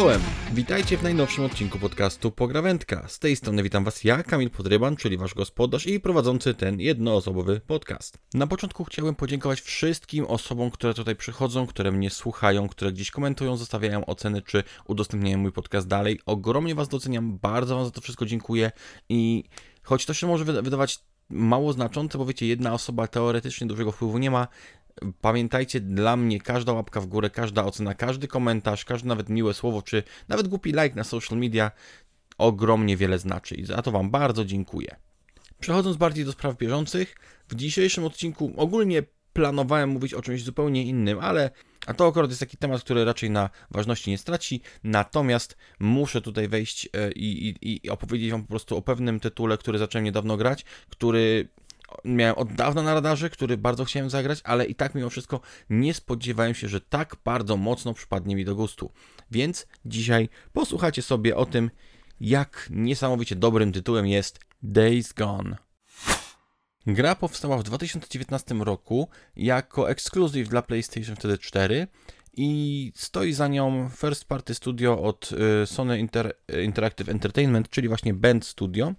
Czołem! Witajcie w najnowszym odcinku podcastu Pograwędka. Z tej strony witam Was ja, Kamil Podryban, czyli Wasz gospodarz i prowadzący ten jednoosobowy podcast. Na początku chciałem podziękować wszystkim osobom, które tutaj przychodzą, które mnie słuchają, które gdzieś komentują, zostawiają oceny czy udostępniają mój podcast dalej. Ogromnie Was doceniam, bardzo Wam za to wszystko dziękuję i choć to się może wydawać mało znaczące, bo wiecie, jedna osoba teoretycznie dużego wpływu nie ma, Pamiętajcie, dla mnie każda łapka w górę, każda ocena, każdy komentarz, każde nawet miłe słowo, czy nawet głupi like na social media ogromnie wiele znaczy i za to Wam bardzo dziękuję. Przechodząc bardziej do spraw bieżących, w dzisiejszym odcinku ogólnie planowałem mówić o czymś zupełnie innym, ale a to akurat jest taki temat, który raczej na ważności nie straci. Natomiast muszę tutaj wejść e, i, i, i opowiedzieć Wam po prostu o pewnym tytule, który zacząłem niedawno grać, który miałem od dawna na radarze, który bardzo chciałem zagrać, ale i tak mimo wszystko nie spodziewałem się, że tak bardzo mocno przypadnie mi do gustu. Więc dzisiaj posłuchajcie sobie o tym, jak niesamowicie dobrym tytułem jest Days Gone. Gra powstała w 2019 roku jako ekskluzyw dla PlayStation wtedy 4 i stoi za nią first party studio od y, Sony Inter Interactive Entertainment, czyli właśnie Band Studio.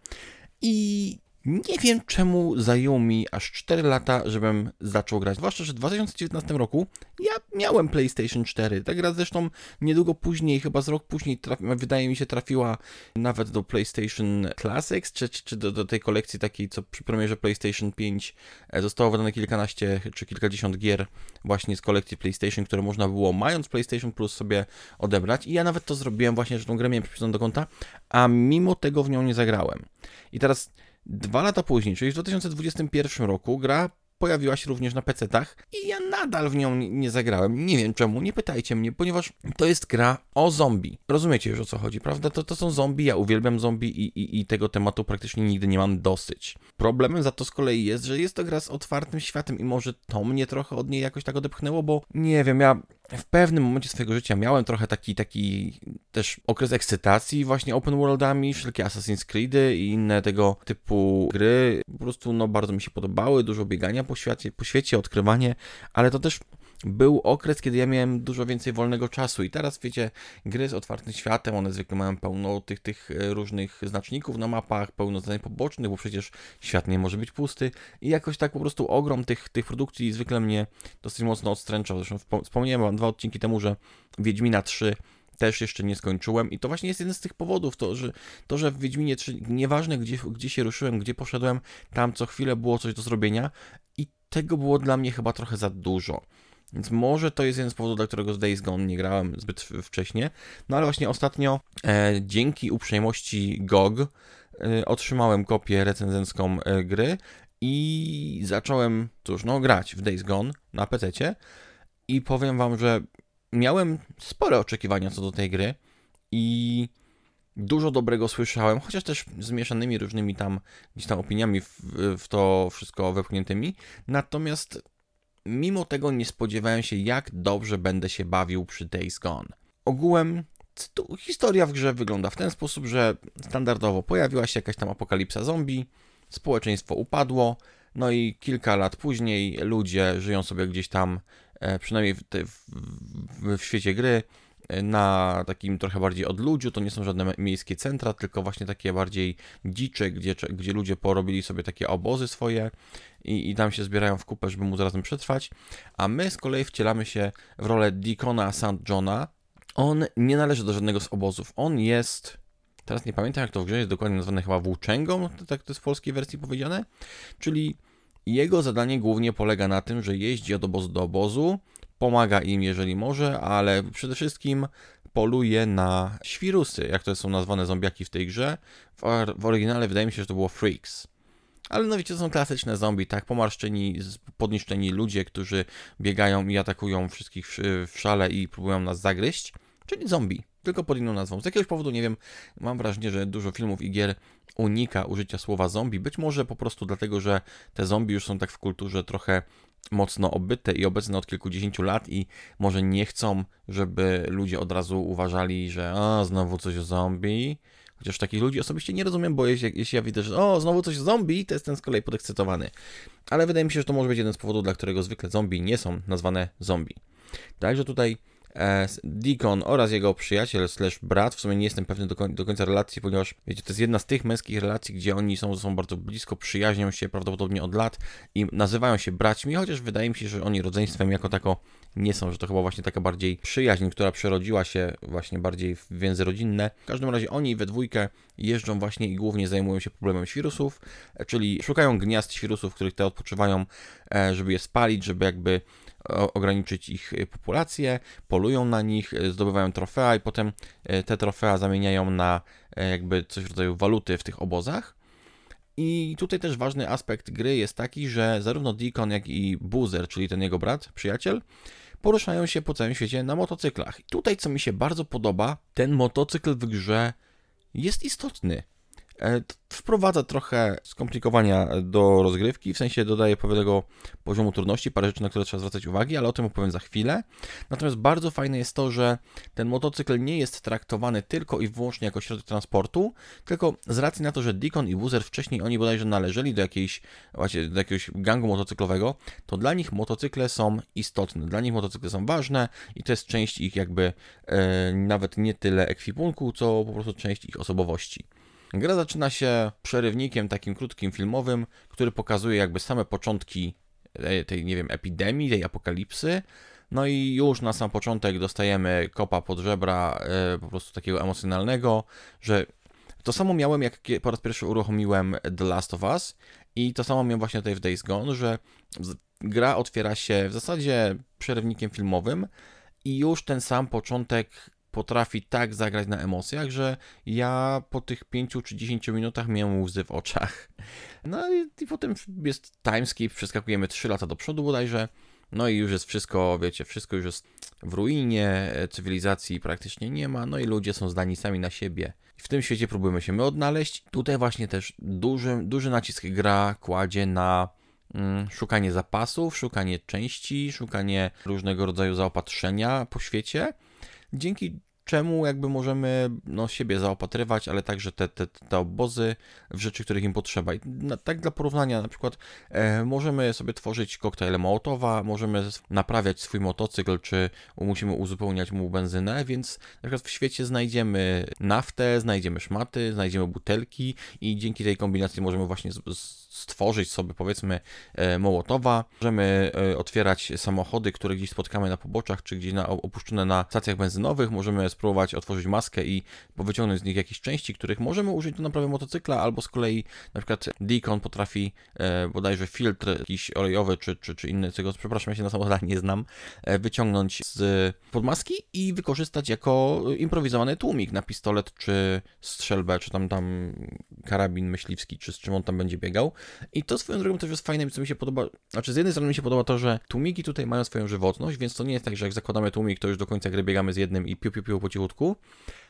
I nie wiem czemu zajęło mi aż 4 lata, żebym zaczął grać. Zwłaszcza, że w 2019 roku ja miałem PlayStation 4. Ta gra zresztą niedługo później, chyba z rok później, trafi, wydaje mi się, trafiła nawet do PlayStation Classics, czy, czy do, do, tej kolekcji takiej, co przy premierze PlayStation 5 e, zostało wydane kilkanaście czy kilkadziesiąt gier właśnie z kolekcji PlayStation, które można było, mając PlayStation Plus, sobie odebrać. I ja nawet to zrobiłem właśnie, że tą grę miałem przypisaną do konta, a mimo tego w nią nie zagrałem. I teraz Dwa lata później, czyli w 2021 roku, gra pojawiła się również na PC-tach i ja nadal w nią nie zagrałem. Nie wiem czemu, nie pytajcie mnie, ponieważ to jest gra o zombie. Rozumiecie już o co chodzi, prawda? To, to są zombie, ja uwielbiam zombie i, i, i tego tematu praktycznie nigdy nie mam dosyć. Problemem za to z kolei jest, że jest to gra z otwartym światem i może to mnie trochę od niej jakoś tak odepchnęło, bo nie wiem, ja w pewnym momencie swojego życia miałem trochę taki, taki też okres ekscytacji właśnie open worldami, wszelkie Assassin's Creedy i inne tego typu gry. Po prostu no bardzo mi się podobały, dużo biegania po świecie, po świecie odkrywanie, ale to też był okres, kiedy ja miałem dużo więcej wolnego czasu i teraz wiecie, gry z otwartym światem, one zwykle mają pełno tych, tych e, różnych znaczników na mapach, pełno zadań pobocznych, bo przecież świat nie może być pusty i jakoś tak po prostu ogrom tych, tych produkcji zwykle mnie dosyć mocno odstręczał. Zresztą wspomniałem wam dwa odcinki temu, że Wiedźmina 3 też jeszcze nie skończyłem i to właśnie jest jeden z tych powodów, to, że, to, że w Wiedźminie 3 nieważne gdzie, gdzie się ruszyłem, gdzie poszedłem, tam co chwilę było coś do zrobienia i tego było dla mnie chyba trochę za dużo. Więc może to jest jeden z powodów, dla którego z Days Gone nie grałem zbyt wcześnie. No ale właśnie ostatnio e, dzięki uprzejmości GOG e, otrzymałem kopię recenzencką e, gry i zacząłem, cóż, no grać w Days Gone na PC i powiem wam, że miałem spore oczekiwania co do tej gry i dużo dobrego słyszałem, chociaż też zmieszanymi różnymi tam gdzieś tam opiniami w, w to wszystko wepchniętymi. Natomiast mimo tego nie spodziewałem się, jak dobrze będę się bawił przy Days Gone. Ogółem historia w grze wygląda w ten sposób, że standardowo pojawiła się jakaś tam apokalipsa zombie, społeczeństwo upadło, no i kilka lat później ludzie żyją sobie gdzieś tam, e, przynajmniej w, w, w świecie gry, na takim trochę bardziej odludziu, to nie są żadne miejskie centra, tylko właśnie takie bardziej dzicze, gdzie, gdzie ludzie porobili sobie takie obozy swoje i, i tam się zbierają w kupę, żeby móc razem przetrwać, a my z kolei wcielamy się w rolę Deacona St. Johna. On nie należy do żadnego z obozów, on jest... Teraz nie pamiętam, jak to w grze jest dokładnie nazwane, chyba włóczęgą, tak to jest w polskiej wersji powiedziane, czyli jego zadanie głównie polega na tym, że jeździ od obozu do obozu, pomaga im, jeżeli może, ale przede wszystkim poluje na świrusy, jak to są nazwane zombiaki w tej grze. W, w oryginale wydaje mi się, że to było freaks. Ale no wiecie, to są klasyczne zombie, tak? Pomarszczeni, podniszczeni ludzie, którzy biegają i atakują wszystkich w, szale i próbują nas zagryźć. Czyli zombie, tylko pod inną nazwą. Z jakiegoś powodu, nie wiem, mam wrażenie, że dużo filmów i gier unika użycia słowa zombie. Być może po prostu dlatego, że te zombie już są tak w kulturze trochę mocno obyte i obecne od kilkudziesięciu lat i może nie chcą, żeby ludzie od razu uważali, że o, znowu coś o zombie. Chociaż takich ludzi osobiście nie rozumiem, bo jeśli, jeśli ja widzę, że o, znowu coś zombie, to jestem z kolei podekscytowany. Ale wydaje mi się, że to może być jeden z powodów, dla którego zwykle zombie nie są nazwane zombie. Także tutaj Deacon oraz jego przyjaciel slash brat, w sumie nie jestem pewny do, koń do, końca relacji, ponieważ wiecie, to jest jedna z tych męskich relacji, gdzie oni są ze sobą bardzo blisko, przyjaźnią się prawdopodobnie od lat i nazywają się braćmi, chociaż wydaje mi się, że oni rodzeństwem jako tako nie są, że to chyba właśnie taka bardziej przyjaźń, która przerodziła się właśnie bardziej w więzy rodzinne. W każdym razie oni we dwójkę jeżdżą właśnie i głównie zajmują się problemem świrusów, e, czyli szukają gniazd świrusów, w których te odpoczywają, e, żeby je spalić, żeby jakby ograniczyć ich e, populację, polują na nich, zdobywają trofea i potem te trofea zamieniają na jakby coś w rodzaju waluty w tych obozach. I tutaj też ważny aspekt gry jest taki, że zarówno Deacon, jak i Boozer, czyli ten jego brat, przyjaciel, poruszają się po całym świecie na motocyklach. I tutaj, co mi się bardzo podoba, ten motocykl w grze jest istotny. E, wprowadza trochę skomplikowania do rozgrywki, w sensie dodaje pewnego poziomu trudności, parę rzeczy, na które trzeba zwracać uwagę, ale o tym opowiem za chwilę. Natomiast bardzo fajne jest to, że ten motocykl nie jest traktowany tylko i wyłącznie jako środek transportu, tylko z racji na to, że Deacon i Woozer wcześniej oni bodajże należeli do, jakiejś, właśnie, do jakiegoś gangu motocyklowego, to dla nich motocykle są istotne, dla nich motocykle są ważne i to jest część ich jakby e, nawet nie tyle ekwipunku, co po prostu część ich osobowości. Gra zaczyna się przerywnikiem takim krótkim filmowym, który pokazuje jakby same początki tej, nie wiem, epidemii, tej apokalipsy. No i już na sam początek dostajemy kopa pod żebra, e, po prostu takiego emocjonalnego, że to samo miałem, jak po raz pierwszy uruchomiłem The Last of Us i to samo miałem właśnie tutaj w Days Gone, że gra otwiera się w zasadzie przerywnikiem filmowym i już ten sam początek potrafi tak zagrać na emocjach, że ja po tych 5 czy 10 minutach miałem łzy w oczach. No i, i potem jest timeskip, przeskakujemy 3 lata do przodu bodajże, no i już jest wszystko, wiecie, wszystko już jest w ruinie, cywilizacji praktycznie nie ma, no i ludzie są zdani sami na siebie. W tym świecie próbujemy się my odnaleźć. Tutaj właśnie też duży, duży nacisk gra kładzie na mm, szukanie zapasów, szukanie części, szukanie różnego rodzaju zaopatrzenia po świecie dzięki czemu jakby możemy no, siebie zaopatrywać, ale także te, te, te obozy w rzeczy, których im potrzeba. I na, tak dla porównania, na przykład e, możemy sobie tworzyć koktajle Mołotowa, możemy naprawiać swój motocykl, czy musimy uzupełniać mu benzynę, więc na przykład w świecie znajdziemy naftę, znajdziemy szmaty, znajdziemy butelki i dzięki tej kombinacji możemy właśnie z, z stworzyć sobie powiedzmy e, Mołotowa. Możemy e, otwierać samochody, które gdzieś spotkamy na poboczach, czy gdzieś na, opuszczone na stacjach benzynowych. Możemy spróbować otworzyć maskę i wyciągnąć z nich jakieś części, których możemy użyć do naprawy motocykla, albo z kolei na przykład Deacon potrafi e, bodajże filtr jakiś olejowy, czy, czy, czy inny, tego przepraszam, ja się na samochodach nie znam, wyciągnąć z podmaski i wykorzystać jako improwizowany tłumik na pistolet, czy strzelbę, czy tam tam karabin myśliwski, czy z czym on tam będzie biegał. I to swoją drogą też jest fajne, co mi się podoba. Znaczy, z jednej strony mi się podoba to, że tłumiki tutaj mają swoją żywotność, więc to nie jest tak, że jak zakładamy tłumik, to już do końca gry biegamy z jednym i piu piu piu po cichutku.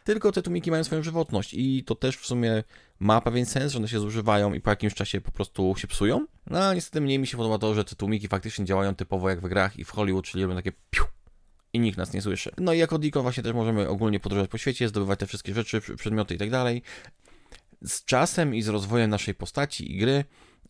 Tylko te tłumiki mają swoją żywotność i to też w sumie ma pewien sens, że one się zużywają i po jakimś czasie po prostu się psują. No a niestety mniej mi się podoba to, że te tłumiki faktycznie działają typowo jak w grach i w Hollywood, czyli robią takie piu i nikt nas nie słyszy. No i jako Deacon właśnie też możemy ogólnie podróżować po świecie, zdobywać te wszystkie rzeczy, przedmioty i tak dalej. Z czasem i z rozwojem naszej postaci i gry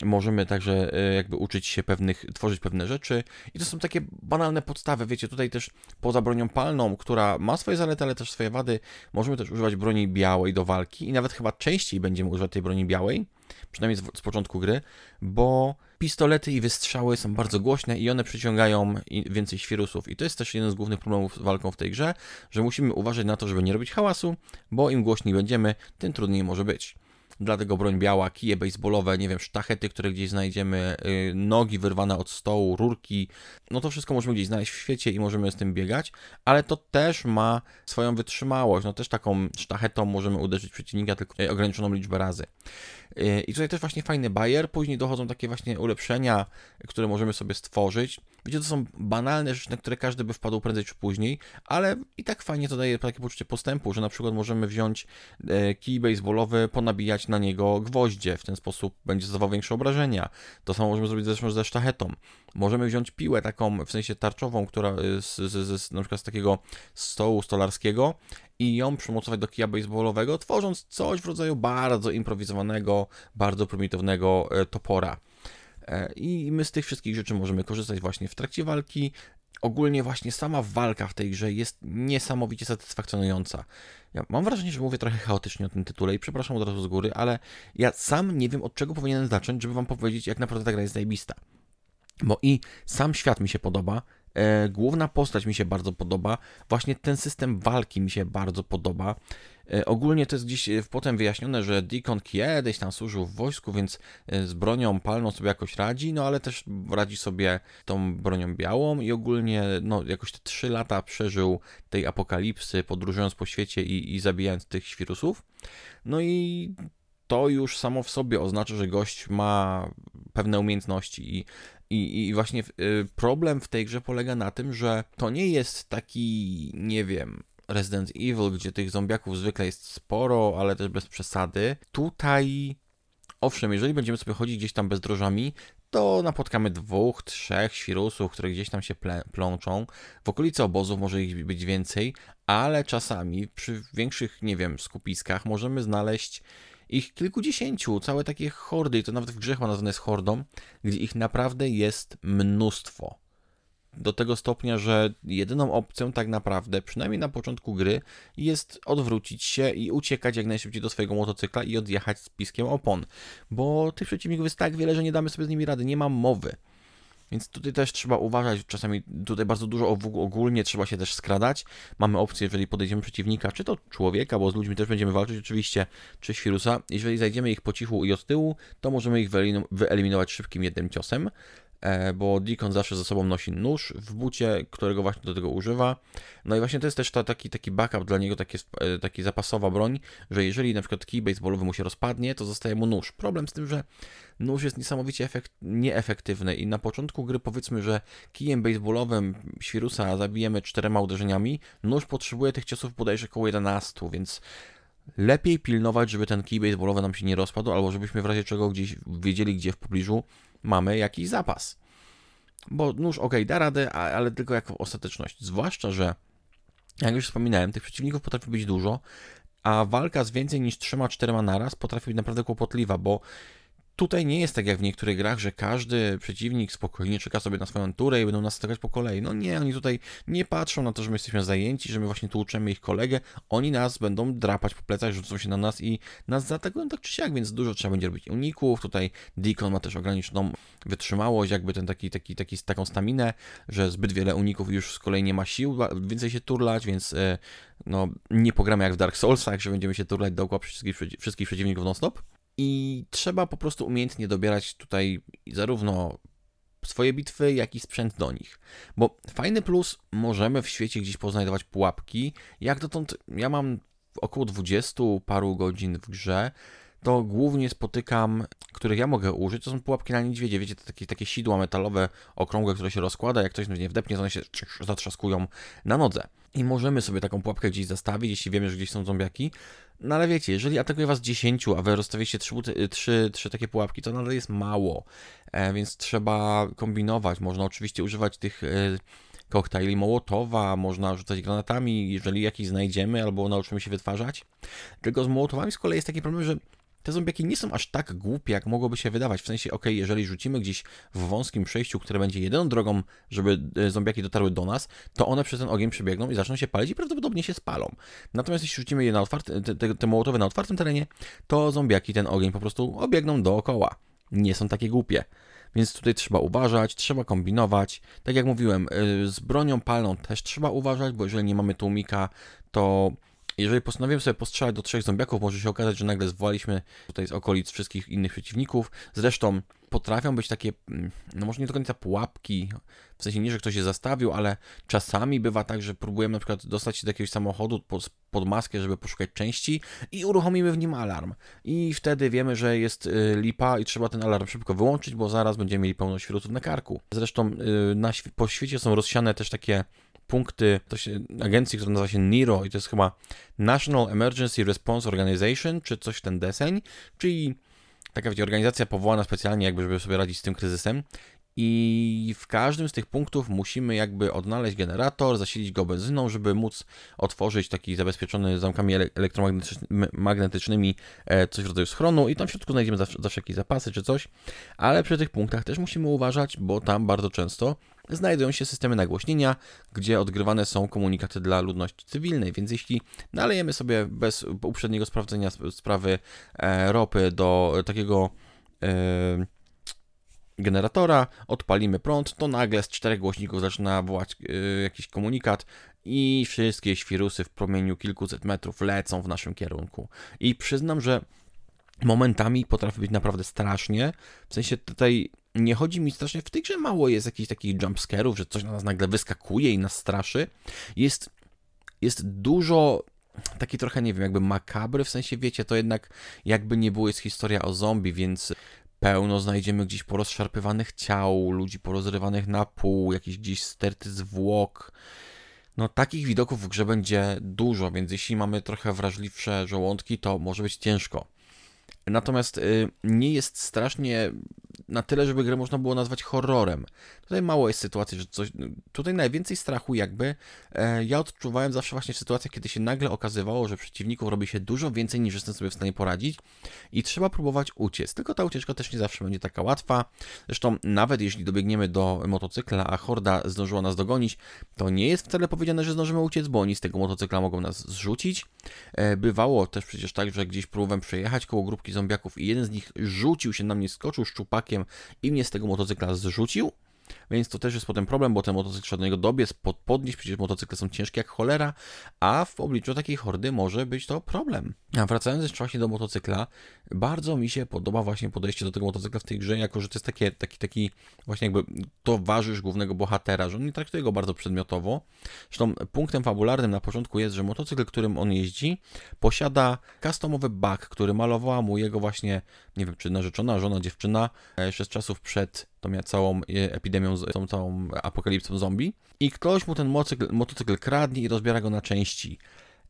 możemy także e, jakby uczyć się pewnych, tworzyć pewne rzeczy. I to są takie banalne podstawy, wiecie, tutaj też poza bronią palną, która ma swoje zalety, ale też swoje wady, możemy też używać broni białej do walki i nawet chyba częściej będziemy używać tej broni białej, przynajmniej z, z początku gry, bo pistolety i wystrzały są bardzo głośne i one przyciągają więcej świrusów. I to jest też jeden z głównych problemów z walką w tej grze, że musimy uważać na to, żeby nie robić hałasu, bo im głośniej będziemy, tym trudniej może być dlatego broń biała, kije baseballowe, nie wiem, sztachety, które gdzieś znajdziemy, yy, nogi wyrwane od stołu, rurki, no to wszystko możemy gdzieś znaleźć w świecie i możemy z tym biegać, ale to też ma swoją wytrzymałość, no też taką sztachetą możemy uderzyć przeciwnika tylko ograniczoną liczbę razy. Yy, I tutaj też właśnie fajny bajer, później dochodzą takie właśnie ulepszenia, które możemy sobie stworzyć. Wiecie, to są banalne rzeczy, na które każdy by wpadł prędzej czy później, ale i tak fajnie to daje takie poczucie postępu, że na przykład możemy wziąć e, kij baseballowy, ponabijać na niego gwoździe, w ten sposób będzie zadawał większe obrażenia. To samo możemy zrobić zresztą ze sztachetą. Możemy wziąć piłę taką, w sensie tarczową, która e, z, z, z, na przykład z takiego stołu stolarskiego i ją przymocować do kija baseballowego, tworząc coś w rodzaju bardzo improwizowanego, bardzo prymitywnego e, topora. E, I my z tych wszystkich rzeczy możemy korzystać właśnie w trakcie walki ogólnie właśnie sama walka w tej grze jest niesamowicie satysfakcjonująca. Ja mam wrażenie, że mówię trochę chaotycznie o tym tytule i przepraszam od razu z góry, ale ja sam nie wiem od czego powinienem zacząć, żeby wam powiedzieć, jak naprawdę ta gra jest zajebista. Bo i sam świat mi się podoba, e, główna postać mi się bardzo podoba, właśnie ten system walki mi się bardzo podoba. E, ogólnie to jest gdzieś e, potem wyjaśnione, że Deacon kiedyś tam służył w wojsku, więc e, z bronią palną sobie jakoś radzi, no ale też radzi sobie tą bronią białą i ogólnie no, jakoś te 3 lata przeżył tej apokalipsy, podróżując po świecie i, i zabijając tych świrusów. No i to już samo w sobie oznacza, że gość ma pewne umiejętności i, i, i właśnie problem w tej grze polega na tym, że to nie jest taki, nie wiem, Resident Evil, gdzie tych zombiaków zwykle jest sporo, ale też bez przesady. Tutaj, owszem, jeżeli będziemy sobie chodzić gdzieś tam bezdrożami, to napotkamy dwóch, trzech świrusów, które gdzieś tam się plączą. W okolicy obozów może ich być więcej, ale czasami przy większych, nie wiem, skupiskach możemy znaleźć ich kilkudziesięciu, całe takie hordy, i to nawet w grzech ma nazwane jest hordą, gdzie ich naprawdę jest mnóstwo do tego stopnia, że jedyną opcją tak naprawdę, przynajmniej na początku gry, jest odwrócić się i uciekać jak najszybciej do swojego motocykla i odjechać z piskiem opon. Bo tych przeciwników jest tak wiele, że nie damy sobie z nimi rady, nie mam mowy. Więc tutaj też trzeba uważać, czasami tutaj bardzo dużo ogólnie trzeba się też skradać. Mamy opcję, jeżeli podejdziemy przeciwnika, czy to człowieka, bo z ludźmi też będziemy walczyć oczywiście, czy świrusa. Jeżeli zajdziemy ich po cichu i od tyłu, to możemy ich wyeliminować szybkim jednym ciosem. E, bo Deacon zawsze ze sobą nosi nóż w bucie, którego właśnie do tego używa. No i właśnie to jest też ta, taki, taki backup dla niego, taki, e, taki zapasowa broń, że jeżeli na przykład kij baseballowy mu się rozpadnie, to zostaje mu nóż. Problem z tym, że nóż jest niesamowicie efekt, nieefektywny i na początku gry powiedzmy, że kijem baseballowym świrusa zabijemy czterema uderzeniami, nóż potrzebuje tych ciosów bodajże około 11, więc lepiej pilnować, żeby ten kij baseballowy nam się nie rozpadł, albo żebyśmy w razie czego gdzieś wiedzieli, gdzie w pobliżu mamy jakiś zapas. Bo nóż ok, da radę, ale tylko jako ostateczność. Zwłaszcza, że jak już wspominałem, tych przeciwników potrafi być dużo, a walka z więcej niż 3-4 naraz potrafi być naprawdę kłopotliwa, bo Tutaj nie jest tak jak w niektórych grach, że każdy przeciwnik spokojnie czeka sobie na swoją turę i będą nas atakować po kolei. No nie, oni tutaj nie patrzą na to, że my jesteśmy zajęci, że my właśnie tłuczemy ich kolegę. Oni nas będą drapać po plecach, rzucą się na nas i nas zaatakują tak czy siak, więc dużo trzeba będzie robić uników. Tutaj Deacon ma też ograniczoną wytrzymałość, jakby ten taki, taki, taki, taką staminę, że zbyt wiele uników już z kolei nie ma sił więcej się turlać, więc e, no, nie pogramy jak w Dark Soulsach, że będziemy się turlać dookoła wszystkich, wszystkich przeciwników non-stop. I trzeba po prostu umiejętnie dobierać tutaj zarówno swoje bitwy, jak i sprzęt do nich. Bo fajny plus, możemy w świecie gdzieś poznajdować pułapki. Jak dotąd ja mam około 20 paru godzin w grze, to głównie spotykam, których ja mogę użyć, to są pułapki na niedźwiedzie, wiecie, to takie, takie sidła metalowe, okrągłe, które się rozkłada, jak ktoś nie wdepnie, to one się zatrzaskują na nodze. I możemy sobie taką pułapkę gdzieś zastawić, jeśli wiemy, że gdzieś są zombiaki. No ale wiecie, jeżeli atakuje was 10, a wy rozstawicie 3, 3, 3 takie pułapki, to nadal jest mało, e, więc trzeba kombinować. Można oczywiście używać tych... E, koktajli Mołotowa, można rzucać granatami, jeżeli jakiś znajdziemy, albo nauczymy się wytwarzać. Tylko z Mołotowami z kolei jest taki problem, że te zombiaki nie są aż tak głupie, jak mogłoby się wydawać. W sensie, ok, jeżeli rzucimy gdzieś w wąskim przejściu, które będzie jedyną drogą, żeby e, zombiaki dotarły do nas, to one przez ten ogień przebiegną i zaczną się palić i prawdopodobnie się spalą. Natomiast jeśli rzucimy je na otwarte, te, te, te na otwartym terenie, to zombiaki ten ogień po prostu obiegną dookoła. Nie są takie głupie. Więc tutaj trzeba uważać, trzeba kombinować. Tak jak mówiłem, e, z bronią palną też trzeba uważać, bo jeżeli nie mamy tłumika, to jeżeli postanowiłem sobie postrzelać do trzech zombiaków, może się okazać, że nagle zwaliśmy tutaj z okolic wszystkich innych przeciwników. Zresztą potrafią być takie, mm, no może nie do końca pułapki, w sensie nie, że ktoś się zastawił, ale czasami bywa tak, że próbujemy na przykład dostać się do jakiegoś samochodu pod, pod maskę, żeby poszukać części i uruchomimy w nim alarm. I wtedy wiemy, że jest y, lipa i trzeba ten alarm szybko wyłączyć, bo zaraz będziemy mieli pełno świrutów na karku. Zresztą y, na, po świecie są rozsiane też takie punkty to się, agencji, która nazywa się NIRO i to jest chyba National Emergency Response Organization, czy coś w ten deseń, czyli taka wiecie, organizacja powołana specjalnie jakby, żeby sobie radzić z tym kryzysem. I w każdym z tych punktów musimy jakby odnaleźć generator, zasilić go benzyną, żeby móc otworzyć taki zabezpieczony zamkami elektromagnetycznymi e, coś w rodzaju schronu i tam w środku znajdziemy zawsze, zawsze jakieś zapasy czy coś, ale przy tych punktach też musimy uważać, bo tam bardzo często znajdują się systemy nagłośnienia, gdzie odgrywane są komunikaty dla ludności cywilnej, więc jeśli nalejemy sobie bez uprzedniego sprawdzenia sprawy e, ropy do takiego e, generatora, odpalimy prąd, to nagle z czterech głośników zaczyna wołać yy, jakiś komunikat i wszystkie świrusy w promieniu kilkuset metrów lecą w naszym kierunku. I przyznam, że momentami potrafi być naprawdę strasznie. W sensie tutaj nie chodzi mi strasznie, w tej grze mało jest jakichś takich jumpscarów, że coś na nas nagle wyskakuje i nas straszy. Jest, jest dużo taki trochę, nie wiem, jakby makabry, w sensie wiecie, to jednak jakby nie było jest historia o zombie, więc pełno znajdziemy gdzieś porozszarpywanych ciał, ludzi porozrywanych na pół, jakieś gdzieś sterty zwłok. No takich widoków w grze będzie dużo, więc jeśli mamy trochę wrażliwsze żołądki, to może być ciężko. Natomiast y, nie jest strasznie na tyle, żeby grę można było nazwać horrorem. Tutaj mało jest sytuacji, że coś. Tutaj najwięcej strachu, jakby. E, ja odczuwałem zawsze właśnie w sytuacjach, kiedy się nagle okazywało, że przeciwników robi się dużo więcej niż jestem sobie w stanie poradzić i trzeba próbować uciec. Tylko ta ucieczka też nie zawsze będzie taka łatwa. Zresztą, nawet jeśli dobiegniemy do motocykla, a horda zdążyła nas dogonić, to nie jest wcale powiedziane, że zdążymy uciec, bo oni z tego motocykla mogą nas zrzucić. E, bywało też przecież tak, że gdzieś próbowałem przejechać koło grupki zombiaków i jeden z nich rzucił się na mnie, skoczył szczupakiem i mnie z tego motocykla zrzucił. Więc to też jest potem problem, bo ten motocykl trzeba do niego dobiec, pod, podnieść, przecież motocykle są ciężkie jak cholera, a w obliczu takiej hordy może być to problem. A wracając jeszcze właśnie do motocykla, bardzo mi się podoba właśnie podejście do tego motocykla w tej grze, jako że to jest takie, taki, taki właśnie jakby towarzysz głównego bohatera, że on nie traktuje go bardzo przedmiotowo. Zresztą punktem fabularnym na początku jest, że motocykl, którym on jeździ, posiada customowy bug, który malowała mu jego właśnie, nie wiem, czy narzeczona, żona, dziewczyna, e, jeszcze z czasów przed tą całą e, epidemią, tą całą apokalipsą zombie. I ktoś mu ten motocykl, motocykl kradnie i rozbiera go na części.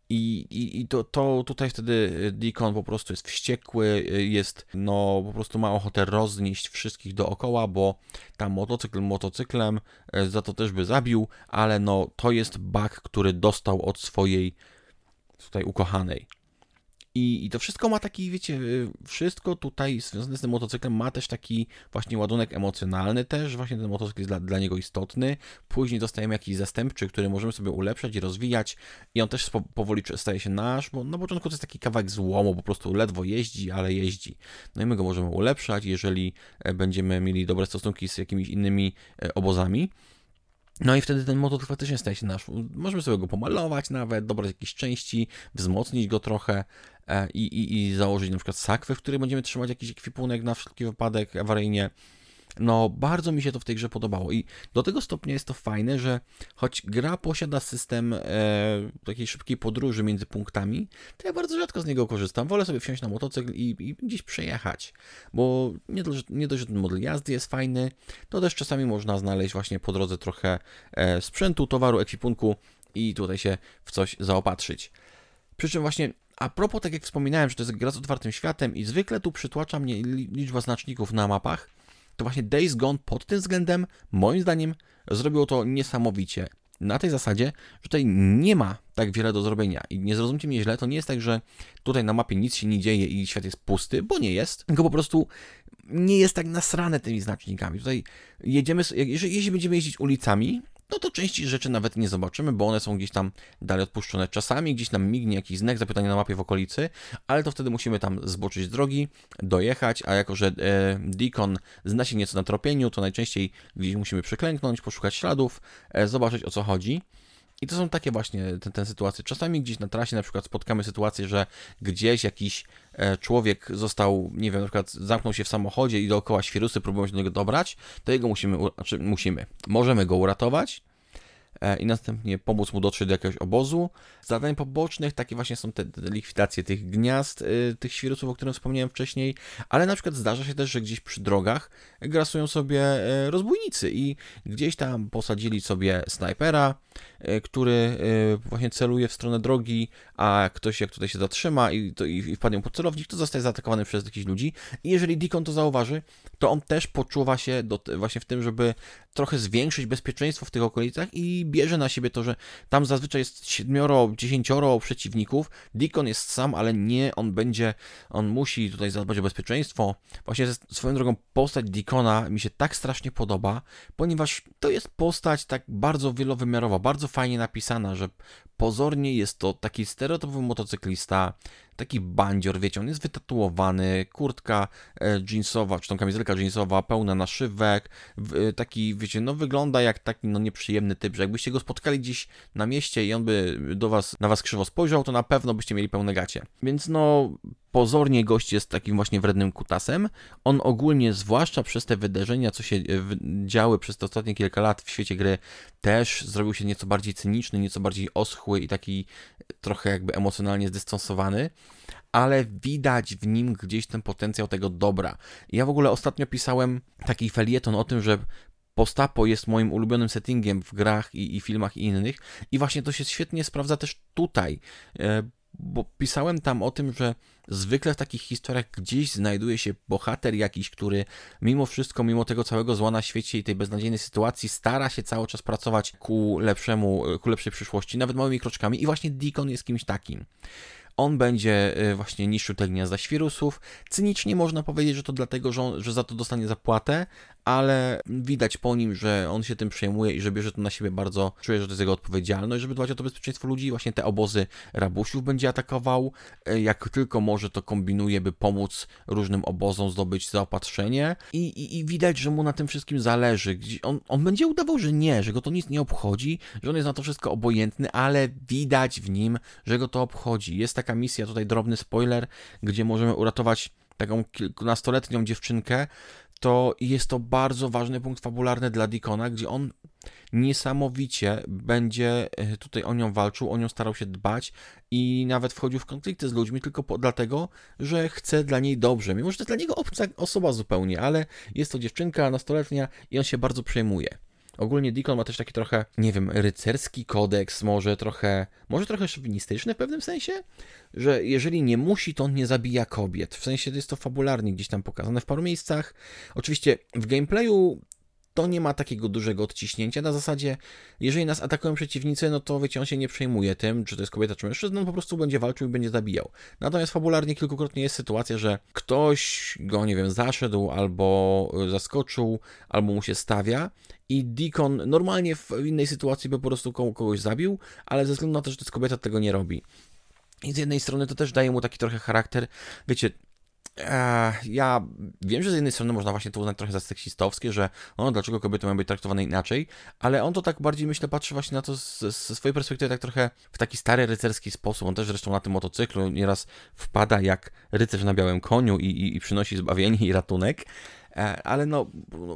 I, i, i to, to tutaj wtedy Deacon po prostu jest wściekły, jest, no po prostu ma ochotę roznieść wszystkich dookoła, bo tam motocykl motocyklem e, za to też by zabił, ale no to jest bug, który dostał od swojej tutaj ukochanej. I, I to wszystko ma taki, wiecie, y, wszystko tutaj związane z tym motocyklem ma też taki właśnie ładunek emocjonalny też, właśnie ten motocykl jest dla, dla niego istotny. Później dostajemy jakiś zastępczy, który możemy sobie ulepszać i rozwijać i on też powoli staje się nasz, bo na początku to jest taki kawałek złomu, po prostu ledwo jeździ, ale jeździ. No i my go możemy ulepszać, jeżeli e, będziemy mieli dobre stosunki z jakimiś innymi e, obozami. No i wtedy ten motocykl faktycznie staje się nasz. Możemy sobie go pomalować nawet, dobrać jakieś części, wzmocnić go trochę e, i, i, i założyć na przykład sakwę, w której będziemy trzymać jakiś ekwipunek na wszelki wypadek awaryjnie. No, bardzo mi się to w tej grze podobało i do tego stopnia jest to fajne, że choć gra posiada system e, takiej szybkiej podróży między punktami, to ja bardzo rzadko z niego korzystam. Wolę sobie wsiąść na motocykl i, i gdzieś przejechać, bo nie dość, nie dość, że ten model jazdy jest fajny, to też czasami można znaleźć właśnie po drodze trochę e, sprzętu, towaru, ekwipunku i tutaj się w coś zaopatrzyć. Przy czym właśnie a propos, tak jak wspominałem, że to jest gra z otwartym światem i zwykle tu przytłacza mnie liczba znaczników na mapach, to właśnie Days Gone pod tym względem, moim zdaniem, zrobiło to niesamowicie. Na tej zasadzie, że tutaj nie ma tak wiele do zrobienia. I nie zrozumcie mnie źle, to nie jest tak, że tutaj na mapie nic się nie dzieje i świat jest pusty, bo nie jest, tylko po prostu nie jest tak nasrane tymi znacznikami. Tutaj jedziemy, jeżeli, będziemy jeździć ulicami, no to części rzeczy nawet nie zobaczymy, bo one są gdzieś tam dalej odpuszczone. Czasami gdzieś nam mignie jakiś znak zapytania na mapie w okolicy, ale to wtedy musimy tam zboczyć drogi, dojechać, a jako, że e, Deacon zna się nieco na tropieniu, to najczęściej gdzieś musimy przyklęknąć, poszukać śladów, e, zobaczyć o co chodzi. I to są takie właśnie te, te sytuacje. Czasami gdzieś na trasie na przykład spotkamy sytuację, że gdzieś jakiś e, człowiek został, nie wiem, na przykład zamknął się w samochodzie i dookoła świrusy próbują się do niego dobrać, to jego musimy, znaczy musimy, możemy go uratować, e, i następnie pomóc mu dotrzeć do jakiegoś obozu. Zadań pobocznych takie właśnie są te, likwidacje tych gniazd, y, tych świrusów, o których wspomniałem wcześniej, ale na przykład zdarza się też, że gdzieś przy drogach grasują sobie rozbójnicy i gdzieś tam posadzili sobie snajpera, e, który e, właśnie celuje w stronę drogi, a ktoś jak tutaj się zatrzyma i, to, i wpadnie pod celownik, to zostaje zaatakowany przez jakichś ludzi. I jeżeli Deacon to zauważy, to on też poczuwa się do, właśnie w tym, żeby trochę zwiększyć bezpieczeństwo w tych okolicach i bierze na siebie to, że tam zazwyczaj jest siedmioro, dziesięcioro przeciwników. Deacon jest sam, ale nie, on będzie, on musi tutaj zadbać o bezpieczeństwo. Właśnie swoją drogą postać Deacona mi się tak strasznie podoba, ponieważ to jest postać tak bardzo wielowymiarowa, bardzo fajnie napisana, że pozornie jest to taki stereotypowy motocyklista, taki bandzior, wiecie, on jest wytatuowany, kurtka e, jeansowa, czy tą kamizelka jeansowa, pełna naszywek, e, taki, wiecie, no wygląda jak taki, no nieprzyjemny typ, że jakbyście go spotkali gdzieś na mieście i on by do was, na was krzywo spojrzał, to na pewno byście mieli pełne gacie. Więc no, pozornie gość jest takim właśnie wrednym kutasem. On ogólnie, zwłaszcza przez te wydarzenia, co się e, działy przez te ostatnie kilka lat w świecie gry, też zrobił się nieco bardziej cyniczny, nieco bardziej oschły i taki trochę jakby emocjonalnie zdystansowany ale widać w nim gdzieś ten potencjał tego dobra. Ja w ogóle ostatnio pisałem taki felieton o tym, że Postapo jest moim ulubionym settingiem w grach i, i filmach innych i właśnie to się świetnie sprawdza też tutaj, e, bo pisałem tam o tym, że zwykle w takich historiach gdzieś znajduje się bohater jakiś, który mimo wszystko, mimo tego całego zła na świecie i tej beznadziejnej sytuacji, stara się cały czas pracować ku lepszemu, ku lepszej przyszłości, nawet małymi kroczkami i właśnie Deacon jest kimś takim. On będzie y, właśnie niszczył te gniazda świrusów. Cynicznie można powiedzieć, że to dlatego, że, on, że za to dostanie zapłatę, ale widać po nim, że on się tym przejmuje i że bierze to na siebie bardzo, czuje, że to jest jego odpowiedzialność, żeby dbać o to bezpieczeństwo ludzi. Właśnie te obozy rabusiów będzie atakował. Y, jak tylko może, to kombinuje, by pomóc różnym obozom zdobyć zaopatrzenie. I, i, i widać, że mu na tym wszystkim zależy. On, on będzie udawał, że nie, że go to nic nie obchodzi, że on jest na to wszystko obojętny, ale widać w nim, że go to obchodzi. Jest taka misja, tutaj drobny spoiler, gdzie możemy uratować taką kilkunastoletnią dziewczynkę, to jest to bardzo ważny punkt fabularny dla Dikona, gdzie on niesamowicie będzie e, tutaj o nią walczył, o nią starał się dbać i nawet wchodził w konflikty z ludźmi tylko po, dlatego, że chce dla niej dobrze. Mimo, że to jest dla niego obca osoba zupełnie, ale jest to dziewczynka nastoletnia i on się bardzo przejmuje. Ogólnie Deacon ma też taki trochę, nie wiem, rycerski kodeks, może trochę, może trochę szowinistyczny w pewnym sensie, że jeżeli nie musi, to on nie zabija kobiet. W sensie jest to fabularnie gdzieś tam pokazane w paru miejscach. Oczywiście w gameplayu to nie ma takiego dużego odciśnięcia. Na zasadzie, jeżeli nas atakują przeciwnicy, no to wiecie, on się nie przejmuje tym, czy to jest kobieta, czy mężczyzna, on po prostu będzie walczył i będzie zabijał. Natomiast fabularnie kilkukrotnie jest sytuacja, że ktoś go, nie wiem, zaszedł, albo zaskoczył, albo mu się stawia i Deacon normalnie w innej sytuacji by po prostu kogoś zabił, ale ze względu na to, że to jest kobieta, tego nie robi. I z jednej strony to też daje mu taki trochę charakter, wiecie, ja wiem, że z jednej strony można właśnie to uznać trochę za seksistowskie, że o, dlaczego kobiety mają być traktowane inaczej, ale on to tak bardziej, myślę, patrzy właśnie na to ze swojej perspektywy tak trochę w taki stary rycerski sposób. On też zresztą na tym motocyklu nieraz wpada jak rycerz na białym koniu i, i, i przynosi zbawienie i ratunek. E, ale no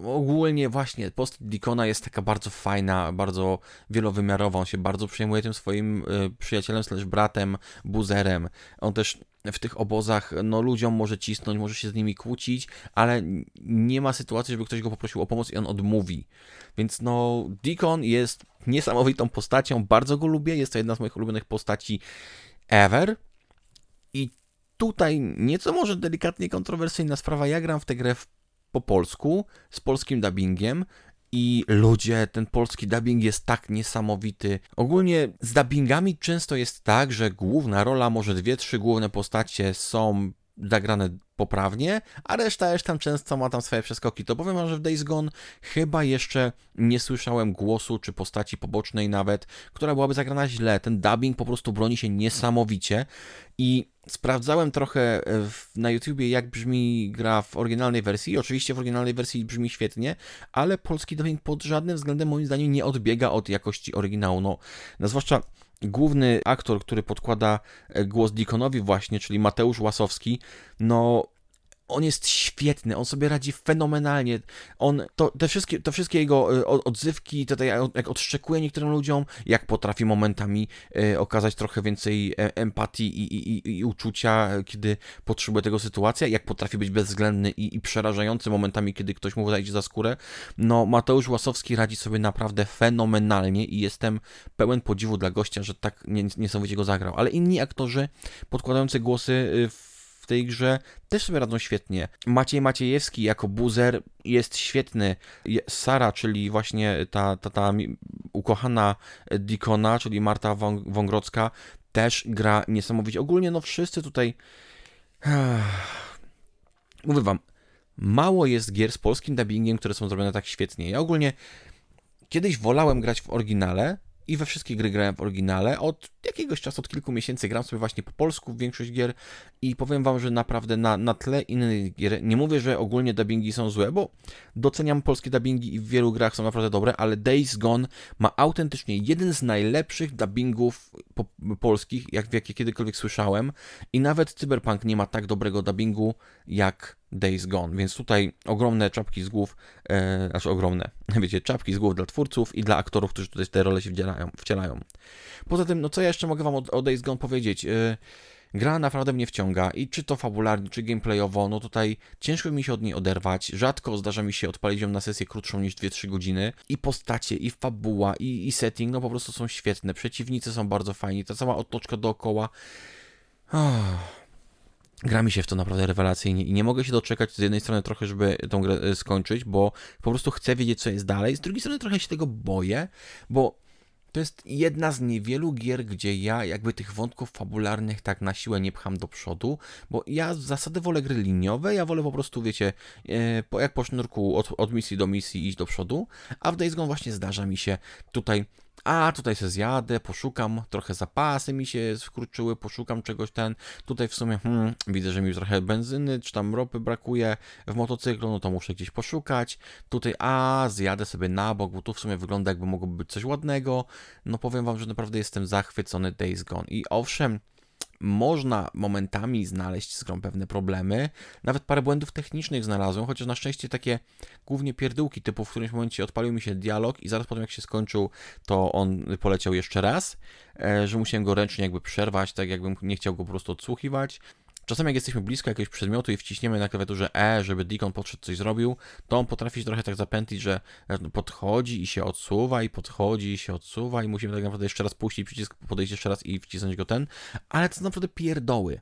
ogólnie właśnie postać Dikona jest taka bardzo fajna, bardzo wielowymiarowa, on się bardzo przejmuje tym swoim e, przyjacielem slash bratem, buzerem. On też w tych obozach, no ludziom może cisnąć, może się z nimi kłócić, ale nie ma sytuacji, żeby ktoś go poprosił o pomoc i on odmówi. Więc no, Deacon jest niesamowitą postacią, bardzo go lubię, jest to jedna z moich ulubionych postaci ever. I tutaj nieco może delikatnie kontrowersyjna sprawa, ja gram w tę grę w po polsku, z polskim dubbingiem. I ludzie, ten polski dubbing jest tak niesamowity. Ogólnie z dubbingami często jest tak, że główna rola, może dwie, trzy główne postacie są zagrane poprawnie, a reszta już tam często ma tam swoje przeskoki. To powiem że w Days Gone chyba jeszcze nie słyszałem głosu czy postaci pobocznej nawet, która byłaby zagrana źle. Ten dubbing po prostu broni się niesamowicie i sprawdzałem trochę e, na YouTubie, jak brzmi gra w oryginalnej wersji. Oczywiście w oryginalnej wersji brzmi świetnie, ale polski dubbing pod żadnym względem moim zdaniem nie odbiega od jakości oryginału. No, no zwłaszcza główny aktor, który podkłada e, głos Deaconowi właśnie, czyli Mateusz Łasowski, no on jest świetny, on sobie radzi fenomenalnie. On, to, te wszystkie, te wszystkie jego y, odzywki, tutaj jak odszczekuje niektórym ludziom, jak potrafi momentami y, okazać trochę więcej e, empatii i, i, i, uczucia, kiedy potrzebuje tego sytuacja, jak potrafi być bezwzględny i, i przerażający momentami, kiedy ktoś mu zajdzie za skórę. No, Mateusz Łasowski radzi sobie naprawdę fenomenalnie i jestem pełen podziwu dla gościa, że tak niesamowicie go zagrał. Ale inni aktorzy podkładający głosy y, w w tej grze też sobie radzą świetnie. Maciej Maciejewski jako buzer jest świetny. Sara, czyli właśnie ta, ta, ta ukochana Dikona, czyli Marta Wągrodzka, też gra niesamowicie. Ogólnie no wszyscy tutaj... Mówię wam, mało jest gier z polskim dubbingiem, które są zrobione tak świetnie. Ja ogólnie kiedyś wolałem grać w oryginale, i we wszystkie gry grałem w oryginale. Od jakiegoś czasu, od kilku miesięcy gram sobie właśnie po polsku w większość gier i powiem wam, że naprawdę na, na tle innych gier, nie mówię, że ogólnie dubbingi są złe, bo doceniam polskie dubbingi i w wielu grach są naprawdę dobre, ale Days Gone ma autentycznie jeden z najlepszych dubbingów po, polskich, jak jakie kiedykolwiek słyszałem i nawet Cyberpunk nie ma tak dobrego dubbingu jak Days Gone, więc tutaj ogromne czapki z głów, e, aż ogromne, wiecie, czapki z głów dla twórców i dla aktorów, którzy tutaj te role się wcielają. wcielają. Poza tym, no co ja jeszcze mogę wam o, o Days Gone powiedzieć? E, gra naprawdę mnie wciąga i czy to fabularnie, czy gameplayowo, no tutaj ciężko mi się od niej oderwać. Rzadko zdarza mi się odpalić ją na sesję krótszą niż 2-3 godziny. I postacie, i fabuła, i, i setting, no po prostu są świetne. Przeciwnicy są bardzo fajni, ta cała otoczka dookoła. Oh gra mi się w to naprawdę rewelacyjnie i nie mogę się doczekać z jednej strony trochę, żeby tą grę e, skończyć, bo po prostu chcę wiedzieć, co jest dalej. Z drugiej strony trochę się tego boję, bo to jest jedna z niewielu gier, gdzie ja jakby tych wątków fabularnych tak na siłę nie pcham do przodu, bo ja z zasady wolę gry liniowe, ja wolę po prostu, wiecie, e, jak po sznurku od, od misji do misji iść do przodu, a w Days Gone właśnie zdarza mi się tutaj a tutaj se zjadę, poszukam, trochę zapasy mi się skurczyły, poszukam czegoś ten, tutaj w sumie hmm, widzę, że mi trochę benzyny, czy tam ropy brakuje w motocyklu, no to muszę gdzieś poszukać, tutaj a, zjadę sobie na bok, bo tu w sumie wygląda jakby mogłoby być coś ładnego, no powiem wam, że naprawdę jestem zachwycony Days Gone. I owszem, można momentami znaleźć z grą pewne problemy. Nawet parę błędów technicznych znalazłem, chociaż na szczęście takie głównie pierdółki typu w którymś momencie odpalił mi się dialog i zaraz po tym jak się skończył, to on poleciał jeszcze raz, e, że musiałem go ręcznie jakby przerwać, tak jakbym nie chciał go po prostu odsłuchiwać. Czasem jak jesteśmy blisko jakiegoś przedmiotu i wciśniemy na klawiaturze E, żeby Deacon podszedł coś zrobił, to on potrafi się trochę tak zapętlić, że e, podchodzi i się odsuwa i podchodzi i się odsuwa i musimy tak naprawdę jeszcze raz puścić przycisk, podejść jeszcze raz i wcisnąć go ten, ale to naprawdę pierdoły.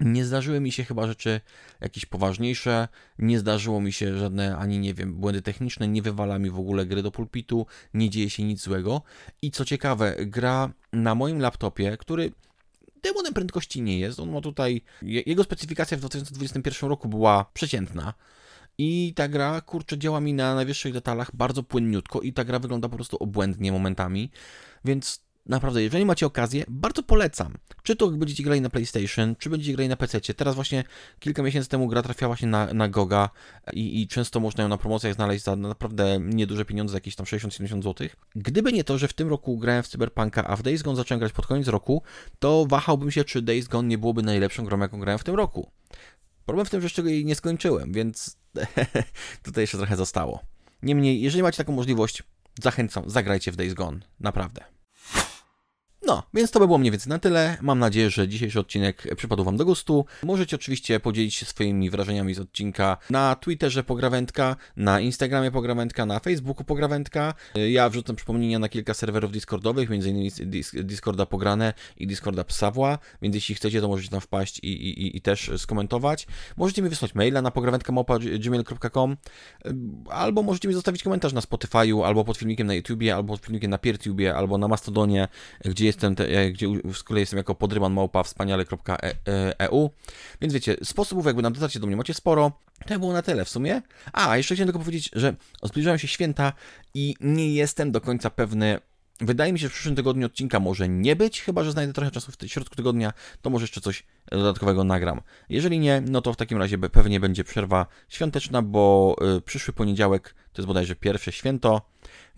Nie zdarzyły mi się chyba rzeczy jakieś poważniejsze, nie zdarzyło mi się żadne ani nie wiem, błędy techniczne, nie wywala mi w ogóle gry do pulpitu, nie dzieje się nic złego. I co ciekawe, gra na moim laptopie, który demonem prędkości nie jest. On ma tutaj. Jego specyfikacja w 2021 roku była przeciętna. I ta gra, kurczę, działa mi na najwyższych detalach bardzo płynniutko i ta gra wygląda po prostu obłędnie momentami. Więc Naprawdę, jeżeli macie okazję, bardzo polecam. Czy to będziecie grali na PlayStation, czy będziecie grali na PC. Teraz właśnie kilka miesięcy temu gra trafiała się na, na Goga i, i często można ją na promocjach znaleźć za naprawdę nieduże pieniądze, jakieś tam 60-70 zł. Gdyby nie to, że w tym roku grałem w Cyberpunka, a w Days Gone zacząłem grać pod koniec roku, to wahałbym się, czy Days Gone nie byłoby najlepszą grą, jaką grałem w tym roku. Problem w tym, że jeszcze jej nie skończyłem, więc tutaj jeszcze trochę zostało. Niemniej, jeżeli macie taką możliwość, zachęcam, zagrajcie w Days Gone. Naprawdę. No, więc to by było mniej więcej na tyle. Mam nadzieję, że dzisiejszy odcinek przypadł Wam do gustu. Możecie oczywiście podzielić się swoimi wrażeniami z odcinka na Twitterze Pograwędka, na Instagramie Pograwędka, na Facebooku Pograwędka. Ja wrzucam przypomnienia na kilka serwerów Discordowych, m.in. Discorda Pograne i Discorda Psawła, więc jeśli chcecie, to możecie tam wpaść i, i, i też skomentować. Możecie mi wysłać maila na pograwędka.gmail.com albo możecie mi zostawić komentarz na Spotify'u, albo pod filmikiem na YouTubie, albo pod filmikiem na PeerTubie, albo na Mastodonie, gdzie jest jestem, te, e, gdzie z kolei jestem jako podryman małpa wspaniale.eu. E, Więc wiecie, sposobów jakby nam dotarcie do mnie macie sporo. To było na tyle w sumie. A, jeszcze chciałem tylko powiedzieć, że zbliżają się święta i nie jestem do końca pewny, Wydaje mi się, że w przyszłym tygodniu odcinka może nie być, chyba że znajdę trochę czasu w środku tygodnia, to może jeszcze coś dodatkowego nagram. Jeżeli nie, no to w takim razie pewnie będzie przerwa świąteczna, bo y, przyszły poniedziałek to jest bodajże pierwsze święto,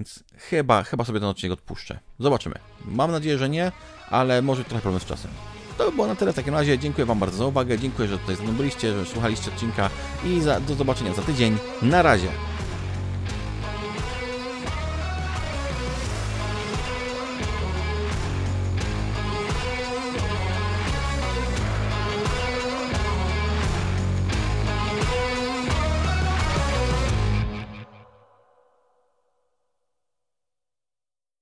więc chyba, chyba sobie ten odcinek odpuszczę. Zobaczymy. Mam nadzieję, że nie, ale może trochę problem z czasem. To by było na tyle w takim razie. Dziękuję Wam bardzo za uwagę, dziękuję, że tutaj ze mną byliście, że słuchaliście odcinka i za, do zobaczenia za tydzień. Na razie.